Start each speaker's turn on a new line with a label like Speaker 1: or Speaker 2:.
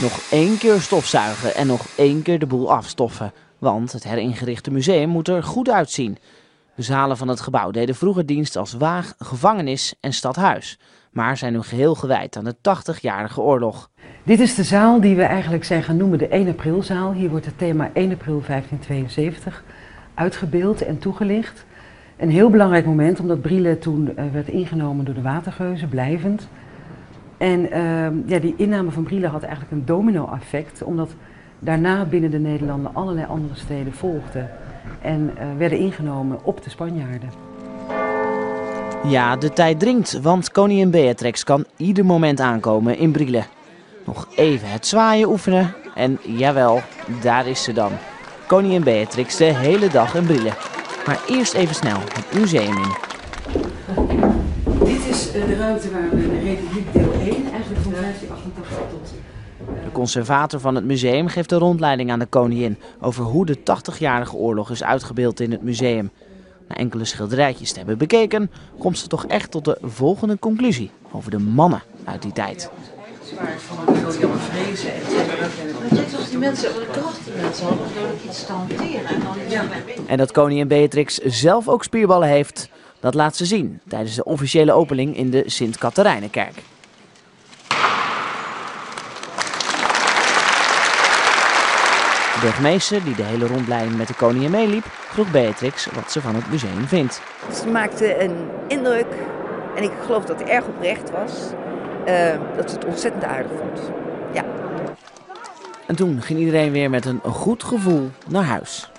Speaker 1: Nog één keer stofzuigen en nog één keer de boel afstoffen. Want het heringerichte museum moet er goed uitzien. De zalen van het gebouw deden vroeger dienst als waag, gevangenis en stadhuis. Maar zijn nu geheel gewijd aan de 80-jarige oorlog.
Speaker 2: Dit is de zaal die we eigenlijk zijn gaan noemen de 1 aprilzaal. Hier wordt het thema 1 april 1572 uitgebeeld en toegelicht. Een heel belangrijk moment omdat Brielle toen uh, werd ingenomen door de watergeuzen, blijvend. En uh, ja, die inname van Brielle had eigenlijk een domino-effect, omdat daarna binnen de Nederlanden allerlei andere steden volgden en uh, werden ingenomen op de Spanjaarden.
Speaker 1: Ja, de tijd dringt, want koningin Beatrix kan ieder moment aankomen in Brielle. Nog even het zwaaien oefenen en jawel, daar is ze dan. Koningin Beatrix de hele dag in Brielle. Maar eerst even snel het museum in.
Speaker 2: Is de ruimte waar we de Republiek deel 1, eigenlijk van 1588 tot...
Speaker 1: De conservator van het museum geeft een rondleiding aan de koningin over hoe de 80-jarige oorlog is uitgebeeld in het museum. Na enkele schilderijtjes te hebben bekeken, komt ze toch echt tot de volgende conclusie over de mannen uit die tijd.
Speaker 2: Zwaar van William Vrezen, et cetera.
Speaker 3: Net als die mensen, de kracht die mensen hadden, door iets te hanteren. En.
Speaker 1: En dat koningin Beatrix zelf ook spierballen heeft, dat laat ze zien tijdens de officiële opening in de Sint-Katharijnenkerk. De burgemeester, die de hele rondleiding met de koningin meeliep, vroeg Beatrix wat ze van het museum vindt.
Speaker 4: Ze maakte een indruk en ik geloof dat het erg oprecht was. eh, dat ze het ontzettend aardig vond. Ja.
Speaker 1: En toen ging iedereen weer met een goed gevoel naar huis.